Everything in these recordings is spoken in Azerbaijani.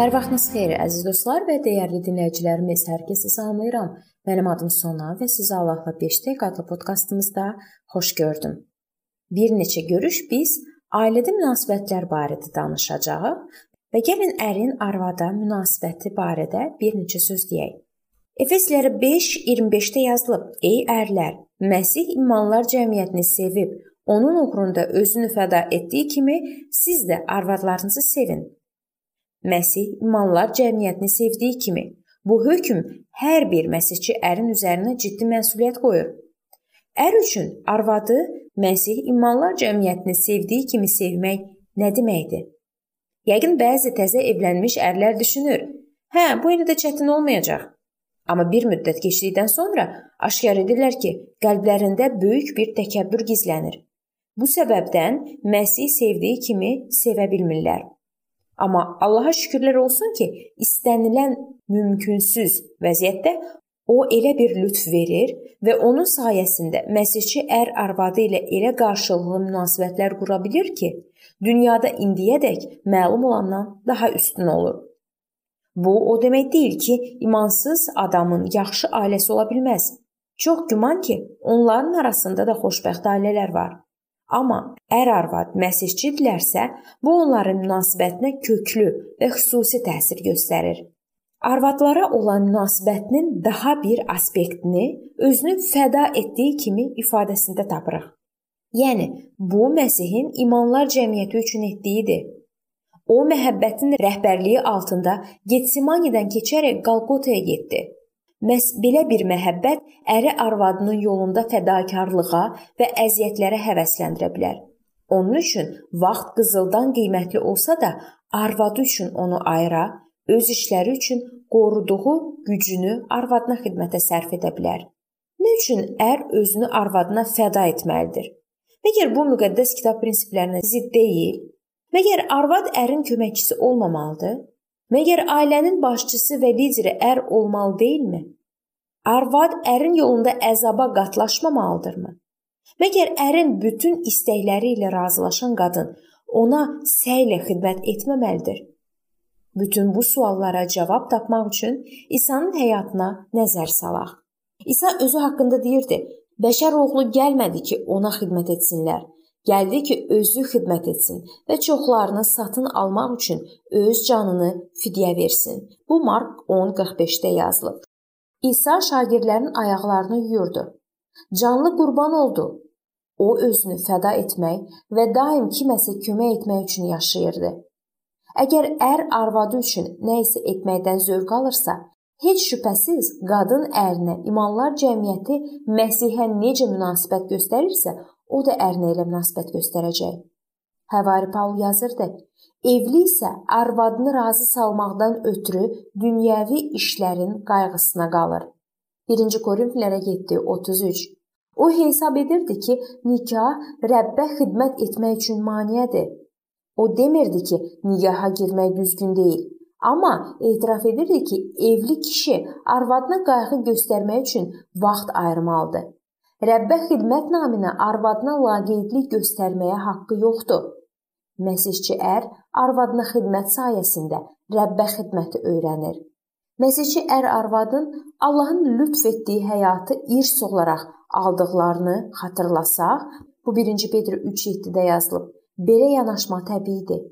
Hər vaxtınız xeyir, əziz dostlar və dəyərli dinləyicilərimiz. Hər kəsi salamlayıram. Mənim adım Sona və sizi Allahla 5 dəqiqə adlı podkastımızda xoş gördüm. Bir neçə görüş biz ailədə münasibətlər barədə danışacağıq və gəlin ərin arvada münasibəti barədə bir neçə söz deyək. Efeslilərə 5:25-də yazılıb: Ey ərlər, Məsih imanlar cəmiyyətini sevib, onun uğrunda özünü fəda etdiyi kimi siz də arvadlarınızı sevin. Məsih imanlar cəmiyyətini sevdiyi kimi bu hökm hər bir məsihçi ərin üzərinə ciddi məsuliyyət qoyur. Ər üçün arvadı Məsih imanlar cəmiyyətini sevdiyi kimi sevmək nə deməkdir? Yəqin bəzi təzə evlənmiş ərlər düşünür: "Hə, bu indi də çətin olmayacaq." Amma bir müddət keçdikdən sonra aşkar edirlər ki, qəlblərində böyük bir təkəbbür gizlənir. Bu səbəbdən Məsih sevdiyi kimi sevə bilmirlər. Amma Allaha şükürlər olsun ki, istənilən mümkünsüz vəziyyətdə o elə bir lütf verir və onun sayəsində məsihçi ər arvadı ilə elə qarşılıqlı münasibətlər qura bilir ki, dünyada indiyədək məlum olandan daha üstün olur. Bu o demək deyil ki, imansız adamın yaxşı ailəsi ola bilməz. Çox güman ki, onların arasında da xoşbəxt ailələr var. Amma ər-arvad məsihçidirlərsə, bu onların münasibətinə köklü və xüsusi təsir göstərir. Arvadlara olan münasibətinin daha bir aspektini özünü fəda etdiyi kimi ifadəsində tapırıq. Yəni, bu Məsihin imanlar cəmiyyəti üçün etdiyidir. O məhəbbətin rəhbərliyi altında Getsemanidən keçərək Qalqotaya getdi Məs belə bir məhəbbət əri arvadının yolunda fədakarlığa və əziyyətlərə həvəsləndirə bilər. Onun üçün vaxt qızıldan qiymətli olsa da, arvadı üçün onu ayıra, öz işləri üçün qoruduğu gücünü arvadına xidmətə sərf edə bilər. Nə üçün ər özünü arvadına fəda etməlidir? Məgər bu müqəddəs kitab prinsiplərinə zidd deyil? Məgər arvad ərin köməkçisi olmamalıdır? Məgər ailənin başçısı və lideri ər olmalı deyilmi? Arvad ərin yolunda əzaba qatlaşmamalıdırmı? Məgər ərin bütün istəkləri ilə razılaşan qadın ona səylə xidmət etməməlidir? Bütün bu suallara cavab tapmaq üçün İsa'nın həyatına nəzər salaq. İsa özü haqqında deyirdi: "Bəşər oğlu gəlmədi ki, ona xidmət etsinlər, Gəldi ki, özü xidmət etsin və çoxlarını satın almaq üçün öz canını fidyə versin. Bu Mark 10:45-də yazılıb. İsa şagirdlərin ayaqlarını yuyurdu. Canlı qurban oldu. O özünü fəda etmək və daim kiməsə kömək etmək üçün yaşayırdı. Əgər ər arvadı üçün nə isə etməkdən zövq alırsa, heç şübhəsiz qadın ərinə imanlar cəmiyyəti Məsihə necə münasibət göstərirsə, o da ərinə elə münasibət göstərəcək. Həvari Paul yazırdı: Evli isə arvadını razı salmaqdan ötürü dünyəvi işlərin qayğısına qalır. 1-ci Korinflərə 7:33. O hesab edirdi ki, nikah Rəbbə xidmət etmək üçün maneədir. O demirdi ki, nikaha girmək düzgün deyil. Amma etiraf edirdi ki, evli kişi arvadına qayğı göstərmək üçün vaxt ayırmalıdır. Rəbbə xidmət naminə arvadına laqeydlik göstərməyə haqqı yoxdur. Məsihçi ər arvadına xidmət sayəsində Rəbbə xidməti öyrənir. Məsihçi ər arvadın Allahın lütf etdiyi həyatı irs olaraq aldıqlarını xatırlasaq, bu 1-ci Pedr 3:7-də yazılıb. Belə yanaşma təbiidir.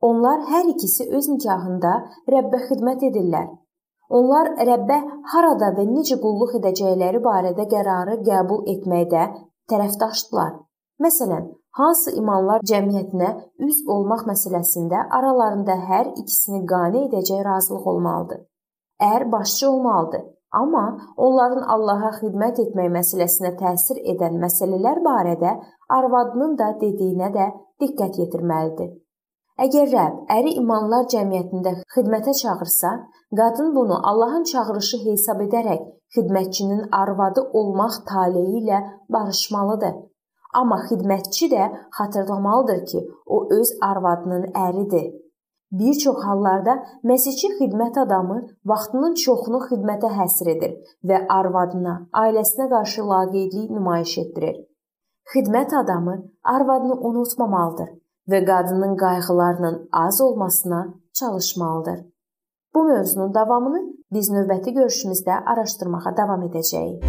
Onlar hər ikisi öz nikahında Rəbbə xidmət edirlər. Onlar Rəbbə harada və necə qulluq edəcəkləri barədə qərarı qəbul etməkdə tərəfdaşdılar. Məsələn, hansı imanlar cəmiyyətinə üzv olmaq məsələsində aralarında hər ikisini qane edəcək razılıq olmalıdır. Ər başçı olmalıdır, amma onların Allaha xidmət etmək məsələsinə təsir edən məsələlər barədə arvadının da dediyinə də diqqət yetirməlidir. Əgər Rəbb əri imanlar cəmiyyətində xidmətə çağırsa, qadın bunu Allahın çağırışı hesab edərək xidmətçinin arvadı olmaq taleyi ilə barışmalıdır. Amma xidmətçi də xatırlamalıdır ki, o öz arvadının əridir. Bir çox hallarda məsihçi xidmət adamı vaxtının çoxunu xidmətə həsr edir və arvadına, ailəsinə qarşı laqeydlik nümayiş etdirir. Xidmət adamı arvadını unutmamalıdır və qadının qayğılarının az olmasına çalışmalıdır. Bu mövzunun davamını biz növbəti görüşümüzdə araşdırmağa davam edəcəyik.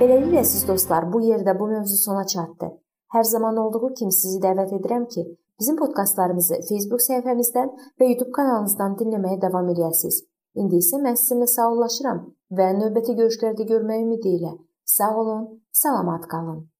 Beləliklə siz dostlar, bu yerdə bu mövzu sona çatdı. Hər zaman olduğu kimi sizi dəvət edirəm ki, bizim podkastlarımızı Facebook səhifəmizdən və YouTube kanalımızdan dinləməyə davam edəsiniz. İndi isə mən sizinlə sağollaşıram və növbəti görüşlərdə görmək ümidi ilə sağ olun, salamat qalın.